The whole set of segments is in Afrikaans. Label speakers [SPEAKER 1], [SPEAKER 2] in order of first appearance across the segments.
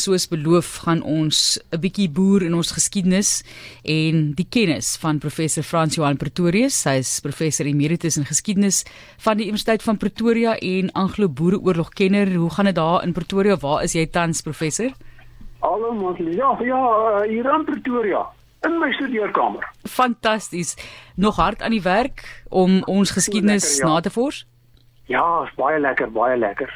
[SPEAKER 1] soos beloof gaan ons 'n bietjie boer in ons geskiedenis en die kennis van professor Frans Johan Pretorius. Hy is professor emeritus in geskiedenis van die Universiteit van Pretoria en Anglo-Boereoorlog kenner. Hoe gaan dit daar in Pretoria? Waar is jy tans professor?
[SPEAKER 2] Hallo mos. Ja, ja, uh, hier in Pretoria in my studeerkamer.
[SPEAKER 1] Fantasties. Nog hard aan die werk om ons geskiedenis lekker, ja. na te vors?
[SPEAKER 2] Ja, is baie lekker, baie lekker.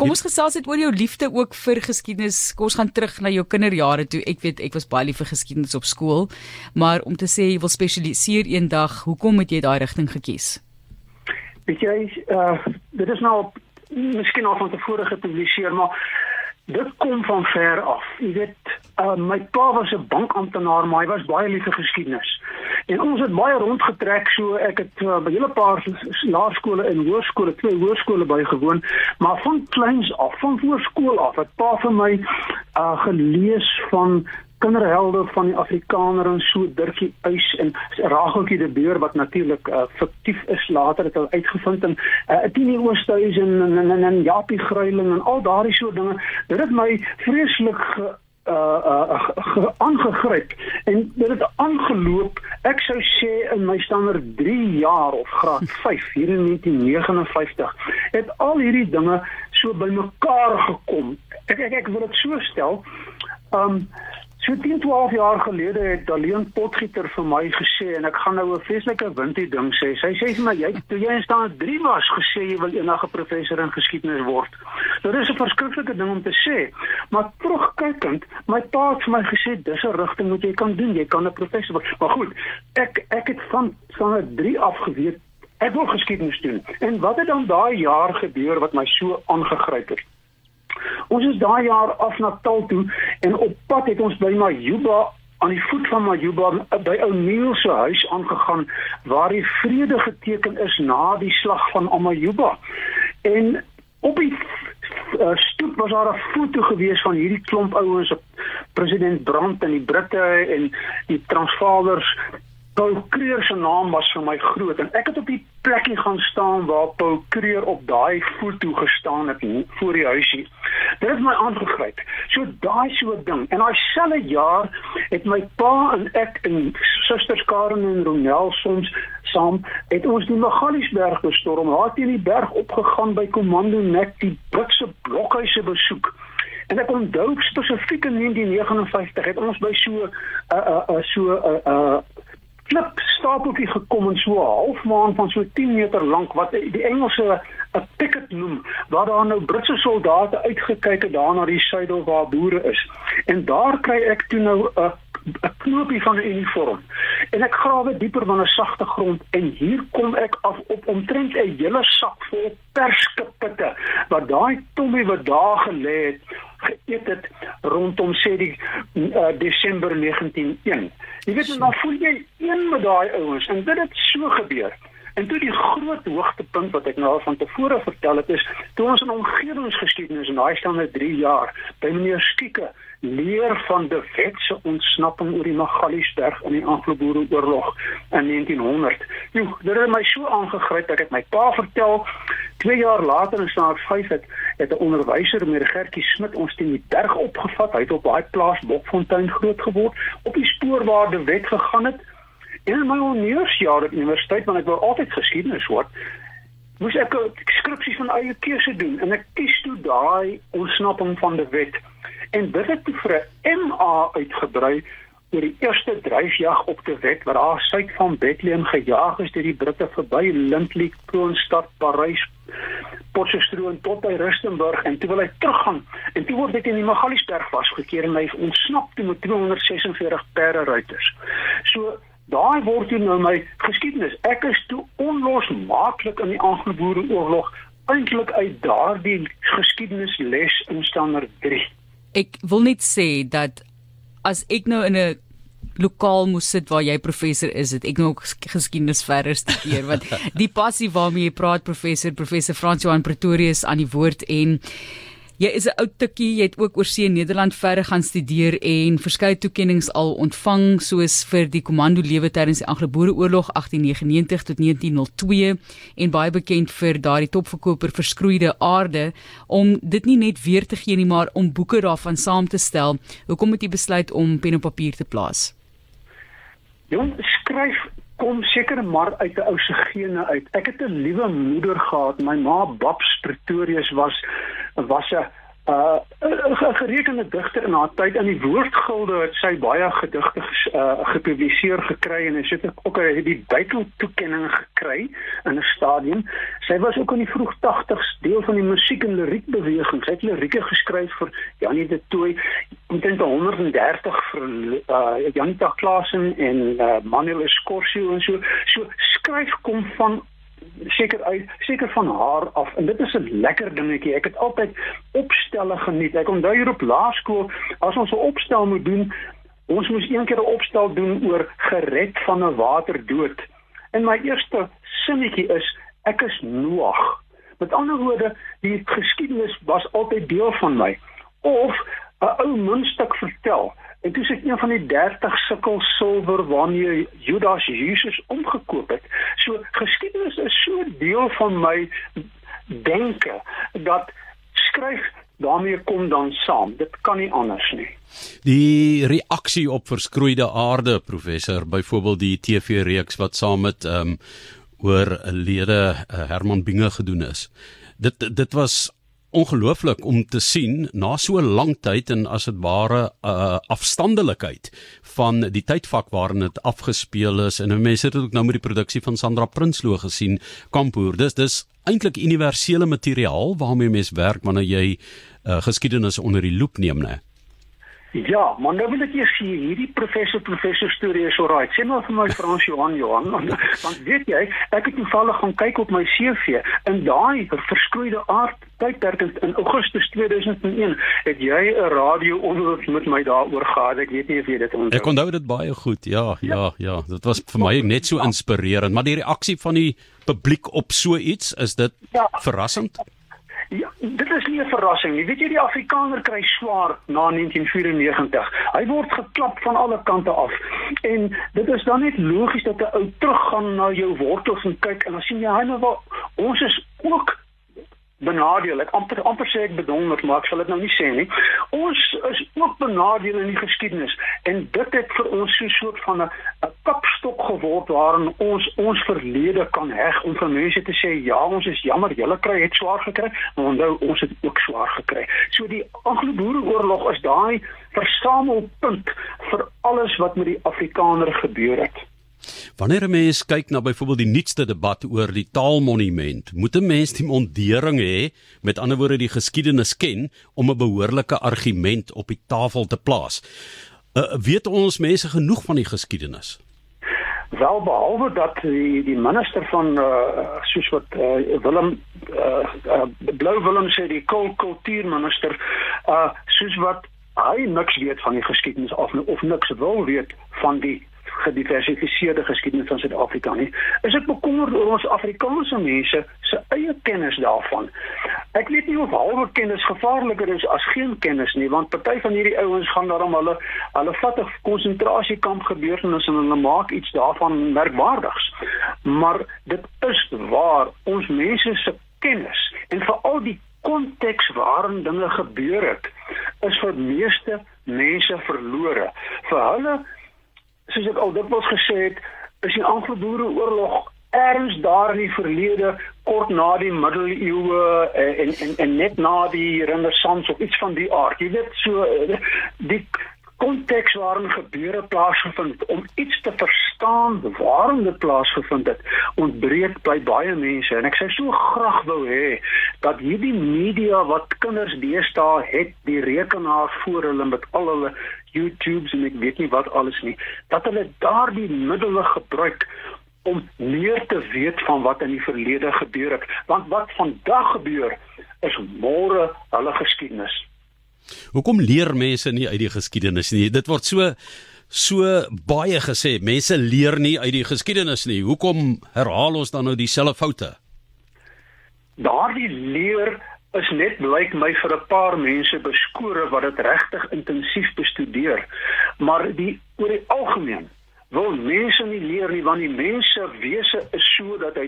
[SPEAKER 1] Kom ons gesels net oor jou liefde ook vir geskiedenis. Kom ons gaan terug na jou kinderjare toe. Ek weet ek was baie lief vir geskiedenis op skool, maar om te sê jy wil spesialiseer eendag, hoekom het jy daai rigting gekies?
[SPEAKER 2] Weet jy, uh dit is nou miskien al van tevore gepubliseer, maar dit kom van ver af. Jy weet, uh, my pa was 'n bankamptenaar, maar hy was baie lief vir geskiedenis. En ons het baie rondgetrek, so ek het uh, by hele paar laerskole en hoërskole, twee hoërskole bygewoon, maar van kleins af, van voorskool af, het pa vir my uh, gelees van kinderhelde van die Afrikaner en so Dirkie Uys en Rageltjie de Beer wat natuurlik uh, fiktief is later het hulle uitgevind en uh, Tini Oosthuis en en, en, en, Japie Gruiling en al daardie soort dinge. Dit het my vreeslik ge, uh uh aangegryp en dit het aangeloop. Ek sou sê in my standaard 3 jaar of graad 5 hier in 1959 het al hierdie dinge so bymekaar gekom. Ek ek ek wil dit so stel um So 10 12 jaar gelede het Daleen Potgieter vir my gesê en ek gaan nou 'n vreeslike windie ding sê. Sy sê vir my jy toe jy in staan 3 was gesê jy wil eendag 'n professor in geskiedenis word. Nou dis 'n verskriklike ding om te sê, maar terugkykend, my pa het vir my gesê dis 'n rigting wat jy kan doen. Jy kan 'n professor word. Maar goed, ek ek het van van 3 af geweet ek wil geskiedenis doen. En wat het dan daai jaar gebeur wat my so aangegryp het? Ons is daai jaar af na Taal toe en op pad het ons by Majuba aan die voet van Majuba by ou Neil se huis aangegaan waar die vrede geteken is na die slag van Amajuba. En op die uh, stoep was daar 'n foto gewees van hierdie klomp ouens op president Brandt en die Britte en die Transvaalers Paul Kreer se naam was vir my groot en ek het op die plekkie gaan staan waar Paul Kreer op daai foto gestaan het voor die huisie. Dit het my aangegryp. So daai so 'n ding. En daai selfe jaar het my pa en ek en susters Karen en Ronel soms saam het ons die Magaliesberg bestorm. Daar teen die berg opgegaan by Komando Nek die Britse blokhuise besoek. En ek onthou spesifiek in 1959 het ons by so 'n uh, uh, uh, so 'n uh, uh, stapeltjie gekom en so 'n half maan van so 10 meter lank wat die Engelse 'n picket noem waar daar nou Britse soldate uitgekyk het daar na die suide waar boere is. En daar kry ek toe nou 'n 'n knoopie van 'n uniform. En ek grawe dieper van 'n sagte grond en hier kom ek af op omtrent 'n hele sak vol perskipitte wat daai tommie wat daar gelê het geëet het rondom sê die uh, Desember 1901. Jy weet dan voel jy een met daai ouens en dit het so gebeur. En toe die groot hoogtepunt wat ek nou al van tevore vertel het is toe ons in omgewingsgeskiedenis in daai stande 3 jaar by meneer Skieke leer van die wetse ontsnapping oor die Magaliesberg in die Anglo-Boereoorlog in 1900. Nou, dit het my so aangegryp dat ek my pa vertel 2 jaar later in staat 5 het het 'n onderwyser meneer Gertjie Smit ons teen die berg opgevat. Hy het op daai plaas Bokfontein groot geword op die spoor waar die wet gegaan het. En in my honeursjare op universiteit want ek wou altyd geskiedenis hoor moes ek 'n skripsie van eie keuse doen en ek kies toe daai ontsnapping van die wet en dit het vir 'n MA uitgebrei oor die eerste dryfjag op te wet wat daar suid van Bethlehem gejaag is deur die Britte verby Lindley, Kroonstad, Parys, Potchefstroom tot by Rustenburg en toe wil hy teruggaan en toe word dit in die Magaliesberg vasgekeer en hy ontsnap toe met 246 perde ruiters. So daai word toe nou my geskiedenis. Ek is toe onlosmaaklik in die Anglo-Boereoorlog eintlik uit daardie geskiedenisles in standaard 3
[SPEAKER 1] ek wil net sê dat as ek nou in 'n lokaal moes sit waar jy professor is, het ek nou geskiedenis verder studeer want die passie waarmee jy praat professor professor Frans Johan Pretorius aan die woord en Jy is 'n ou tikkie, jy het ook oor see in Nederland verder gaan studeer en verskeie toekenninge al ontvang soos vir die komando lewe tydens die Anglo-Boereoorlog 1899 tot 1902 en baie bekend vir daardie topverkoper Verskroeide Aarde om dit nie net weer te gee nie maar om boeke daarvan saam te stel. Hoekom het jy besluit om pen op papier te plaas?
[SPEAKER 2] Jong, skryf kom seker maar uit 'n ou se gene uit. Ek het 'n liewe moeder gehad. My ma Babs Pretorius was was 'n uh gerekende digter in haar tyd in die woordgilde het sy baie gedigte uh, gepubliseer gekry en sy het ook het die Bybel toekenning gekry in 'n stadium. Sy was ook in die vroeg 80s deel van die musiek en liriek beweging. Sy het lirieke geskryf vir Janie de Tooy omtrent 130 vir uh Janita Klasen en uh, Manuel Escorcio en so. So skryf kom van seker uit seker van haar af en dit is 'n lekker dingetjie. Ek het altyd opstelle geniet. Ek onthou hier op laerskool as ons 'n opstel moet doen, ons moes een keer 'n opstel doen oor gered van 'n waterdood. En my eerste sinnetjie is ek is Noag. Met ander woorde, die geskiedenis was altyd deel van my. Of 'n ou muntstuk vertel. En dis ek een van die 30 sikkel silwer waarmee Judas Jesus omgekoop het. So geskiedenis is so deel van my denke dat skryf daarmee kom dan saam. Dit kan nie anders nie.
[SPEAKER 3] Die reaksie op verskroeide aarde professor, byvoorbeeld die TV-reeks wat saam met ehm um, oor 'n lede uh, Herman Binge gedoen is. Dit dit was ongelooflik om te sien na so 'n lang tyd en as dit ware uh, afstandelikheid van die tydvak waarin dit afgespeel is. En mense het dit ook nou met die produksie van Sandra Prinsloo gesien Kampoer dis dis eintlik universele materiaal waarmee mense werk wanneer jy uh, geskiedenis onder die loep neem né
[SPEAKER 2] Ja, maar nou wil ek eers sê hierdie professor professor storie is alright. Sê maar vir my Frans Johan Johan, want weet jy, ek het toevallig gaan kyk op my CV in daai verskroeide aard tydperk in Augustus 2001 het jy 'n radio onderhoud met my daaroor gehad. Ek weet nie of jy dit onthou.
[SPEAKER 3] Ek onthou dit baie goed. Ja, ja, ja. Dit was vir my net so inspirerend, maar die reaksie van die publiek op so iets, is dit ja. verrassend?
[SPEAKER 2] Ja, dit is nie 'n verrassing nie. Weet jy die Afrikaner kry swaar na 1994. Hy word geklap van alle kante af. En dit is dan net logies dat 'n ou teruggaan na jou wortels en kyk en dan sien jy hy nou ons is ook benadeel. Ek amper amper sê ek bedonder, maar ek sal dit nou nie sê nie. Ons is ook benadeel in die geskiedenis en dit het vir ons so 'n soort van 'n kapstok geword waarin ons ons verlede kan heg om vir mense te sê ja, ons is jammer, julle kry het swaar gekry, maar onthou ons het ook swaar gekry. So die Anglo-Boereoorlog is daai versamelpunt vir alles wat met die Afrikaner gebeur het.
[SPEAKER 3] Wanneer 'n mens kyk na byvoorbeeld die nuutste debat oor die taalmonument, moet 'n mens die mondering hê, met ander woorde die geskiedenis ken om 'n behoorlike argument op die tafel te plaas. Uh, weet ons mense genoeg van die geskiedenis?
[SPEAKER 2] Wel behalwe dat die die minister van uh, soos wat uh, Willem uh, uh, Blou Willem sê die kultuurminister uh, soos wat hy niks weet van die geskiedenis of of niks wil weet van die gediversifiseerde geskiedenis van Suid-Afrika nie. Is ek bekommerd oor ons Afrikaanse mense se eie kennis daarvan. Ek weet nie of halwe kennis gevaarliker is as geen kennis nie, want party van hierdie ouens gaan daarom hulle hulle vat 'n konsentrasiekamp gebeurtenis en hulle maak iets daarvan merkwaardigs. Maar dit is waar ons mense se kennis en veral die konteks waarin dinge gebeur het is vir meeste mense verlore. Vir hulle soos ek al dikwels gesê het, is die Anglo-Boereoorlog erns daar in die verlede kort na die middeleeue eh, en en en net na die renessans of iets van die aard. Jy weet so eh, die konteks waarin gebeure plaasgevind om iets te verstaan waarom dit plaasgevind het ontbreek by baie mense en ek sê so graag wou hê dat hierdie media wat kinders deesdae het die rekenaar voor hulle met al hulle YouTubes en ek weet nie wat alles nie, dat hulle daardie middele gebruik om meer te weet van wat in die verlede gebeur het, want wat vandag gebeur is môre hulle geskiedenis.
[SPEAKER 3] Hoekom leer mense nie uit die geskiedenis nie? Dit word so so baie gesê, mense leer nie uit die geskiedenis nie. Hoekom herhaal ons dan nou dieselfde foute?
[SPEAKER 2] Daardie leer is net blyk my vir 'n paar mense beskore wat dit regtig intensief bestudeer. Maar die oor die algemeen wil mense nie leer nie want die mense wese is so dat hy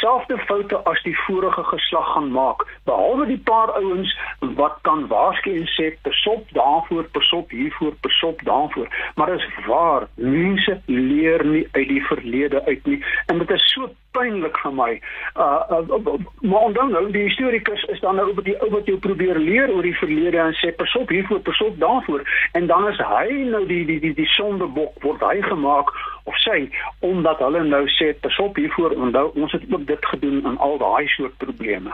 [SPEAKER 2] dieselfde foute as die vorige geslag gaan maak behalwe die paar ouens wat kan waarsku en sê persop daarvoor persop hiervoor persop daarvoor. Maar is waar. Mense leer nie uit die verlede uit nie. En dit is so pynlik vir my. Uh, uh, uh maar dan nou die historikus is dan nou oor die ou wat jy probeer leer oor die verlede en sê persop hiervoor persop daarvoor. En dan is hy nou die die die die sondebok word hy gemaak of sy omdat hulle nou sê persop hiervoor onthou ons het ook dit gedoen in al daai soort probleme.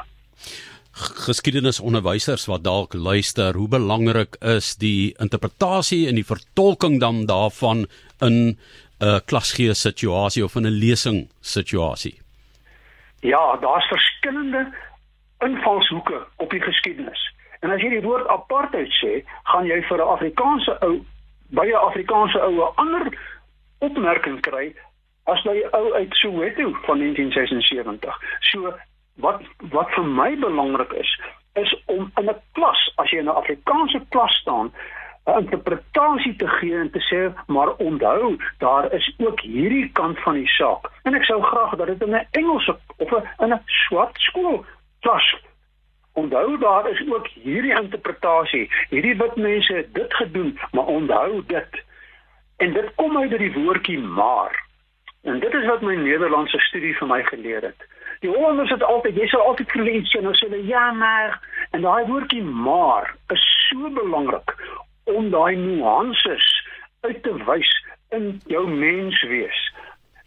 [SPEAKER 3] Geskiedenisonderwysers wat dalk luister, hoe belangrik is die interpretasie en die vertolking dan daarvan in 'n klasgee situasie of in 'n lesing situasie?
[SPEAKER 2] Ja, daar's verskillende invalshoeke op die geskiedenis. En as jy die woord apartheid sê, gaan jy vir 'n Afrikaanse ou by 'n Afrikaanse ou 'n ander opmerking kry as jy ou uit Soweto van 1976. So wat wat vir my belangrik is, is om in 'n klas, as jy in 'n Afrikaanse klas staan, 'n interpretasie te gee en te sê maar onthou daar is ook hierdie kant van die saak. En ek sou graag dat dit in 'n Engelse of in 'n swart skool klas. Onthou daar is ook hierdie interpretasie hierdie wit mense het dit gedoen maar onthou dit en dit kom uit die woordjie maar en dit is wat my Nederlandse studie vir my geleer het die Hollanders het altyd jy sal altyd en hulle sê ja maar en daai woordjie maar is so belangrik om daai nuances uit te wys in jou menswees.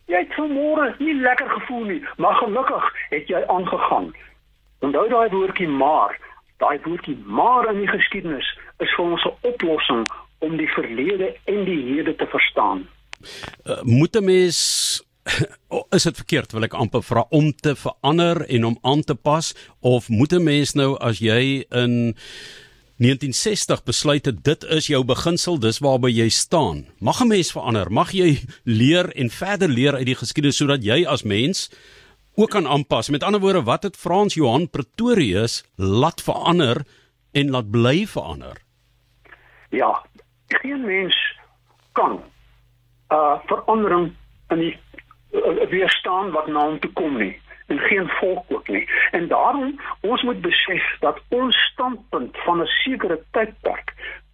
[SPEAKER 2] Jy het vanmôre nie lekker gevoel nie, maar gelukkig het jy aangegaan. Onthou daai woordjie maar, daai woordjie maar in die geskiedenis is vir ons 'n oplossing om die verlede en die hede te verstaan.
[SPEAKER 3] Uh, moet 'n mens is dit verkeerd wil ek amper vra om te verander en om aan te pas of moet 'n mens nou as jy in 1960 besluit het dit is jou beginsel, dis waarby jy staan. Mag 'n mens verander? Mag jy leer en verder leer uit die geskiedenis sodat jy as mens ook kan aanpas? Met ander woorde, wat het Frans Johan Pretorius laat verander en laat bly verander?
[SPEAKER 2] Ja, geen mens kan uh verandering in die uh, weerstaan wat na hom toe kom nie en geen volk ook nie. En daarom ons moet besef dat ons standpunt van 'n sekere tydperk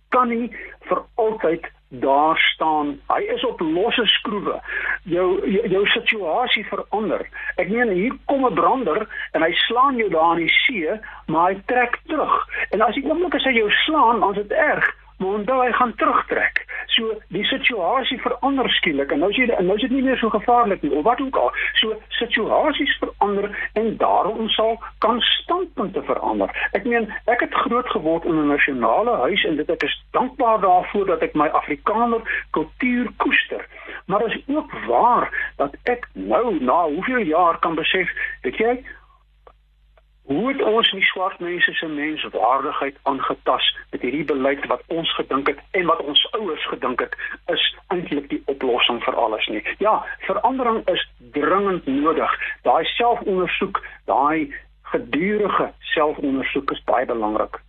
[SPEAKER 2] kan nie vir altyd daar staan. Hy is op losse skroewe. Jou jou, jou situasie verander. Ek meen hier kom 'n brander en hy slaan jou daar in die see, maar hy trek terug. En as die oomblik as hy jou slaan, dan is dit erg maar onthou hy gaan terugtrek. So die situasie verander skielik en nou is dit nou is dit nie meer so gevaarlik nie of wat ook al. So situasies verander en daarom sal kan standpunte verander. Ek meen ek het groot geword in 'n nasionale huis en dit ek is dankbaar daarvoor dat ek my Afrikaner kultuur koester. Maar dit is ook waar dat ek nou na hoeveel jaar kan besef, weet jy, Hoe het ons nie swart mense se menswaardigheid aangetas met hierdie beleid wat ons gedink het en wat ons ouers gedink het is eintlik die oplossing vir alles nie. Ja, verandering is dringend nodig. Daai selfondersoek, daai gedurende selfondersoek is baie belangrik.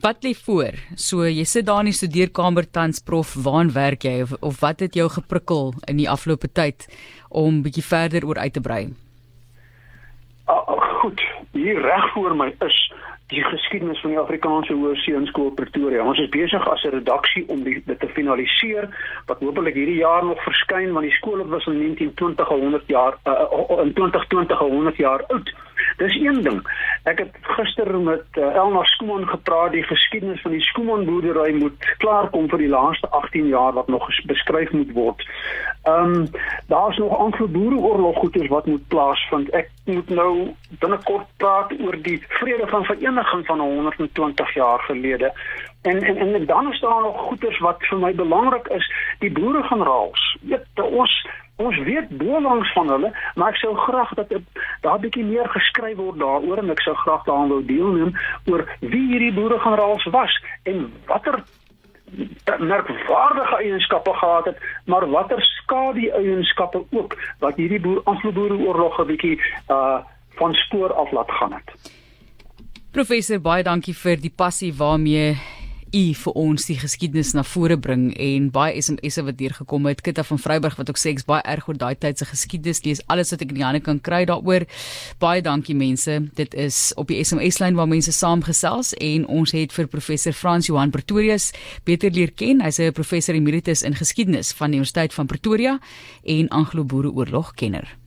[SPEAKER 1] Wat lê voor? So jy sit daar in die studeerkamer tans prof, waar werk jy of, of wat het jou geprikkel in die afgelope tyd om bietjie verder oor uit te brei?
[SPEAKER 2] Uh, goed, hier reg voor my is die geskiedenis van die Afrikaanse Hoërskool Pretoria. Ons is besig as 'n redaksie om die, dit te finaliseer wat hopelik hierdie jaar nog verskyn want die skool was in 1920 al 100 jaar uh, in 2020 al 100 jaar oud. Dis een ding. Ek het gister met uh, Elna Skooman gepraat die geskiedenis van die Skooman boerdery moet klaar kom vir die laaste 18 jaar wat nog beskryf moet word. Ehm um, daar's nog ander boereoorlog goeders wat moet plaasvind. Ek moet nou binnekort praat oor die vrede van vereniging van 120 jaar gelede. En en en dan is daar nog goeders wat vir my belangrik is, die boeregeneraals. Weet ons ons weet boelangs van hulle, maar ek sou graag dat daar 'n bietjie meer geskryf word daaroor en ek sou graag daaraan wou deelneem oor wie hierdie boeregeneraals was en watter merkwaardige eienskappe gehad het, maar watter skadu eienskappe ook wat hierdie boer Anglo-Boereoorlog 'n bietjie uh van spoor af laat gaan het.
[SPEAKER 1] Professor, baie dankie vir die passie waarmee u vir ons die geskiedenis na vore bring en baie SMS'e wat deur gekom het. Kitta van Vryburg wat ook sê ek's baie erg oor daai tyd se geskiedenis. Lees alles wat ek in die hande kan kry daaroor. Baie dankie mense. Dit is op die SMS lyn waar mense saamgesels en ons het vir professor Frans Johan Pretorius beter leer ken. Hy's 'n professor emeritus in geskiedenis van die Universiteit van Pretoria en Anglo-Boereoorlog kenner.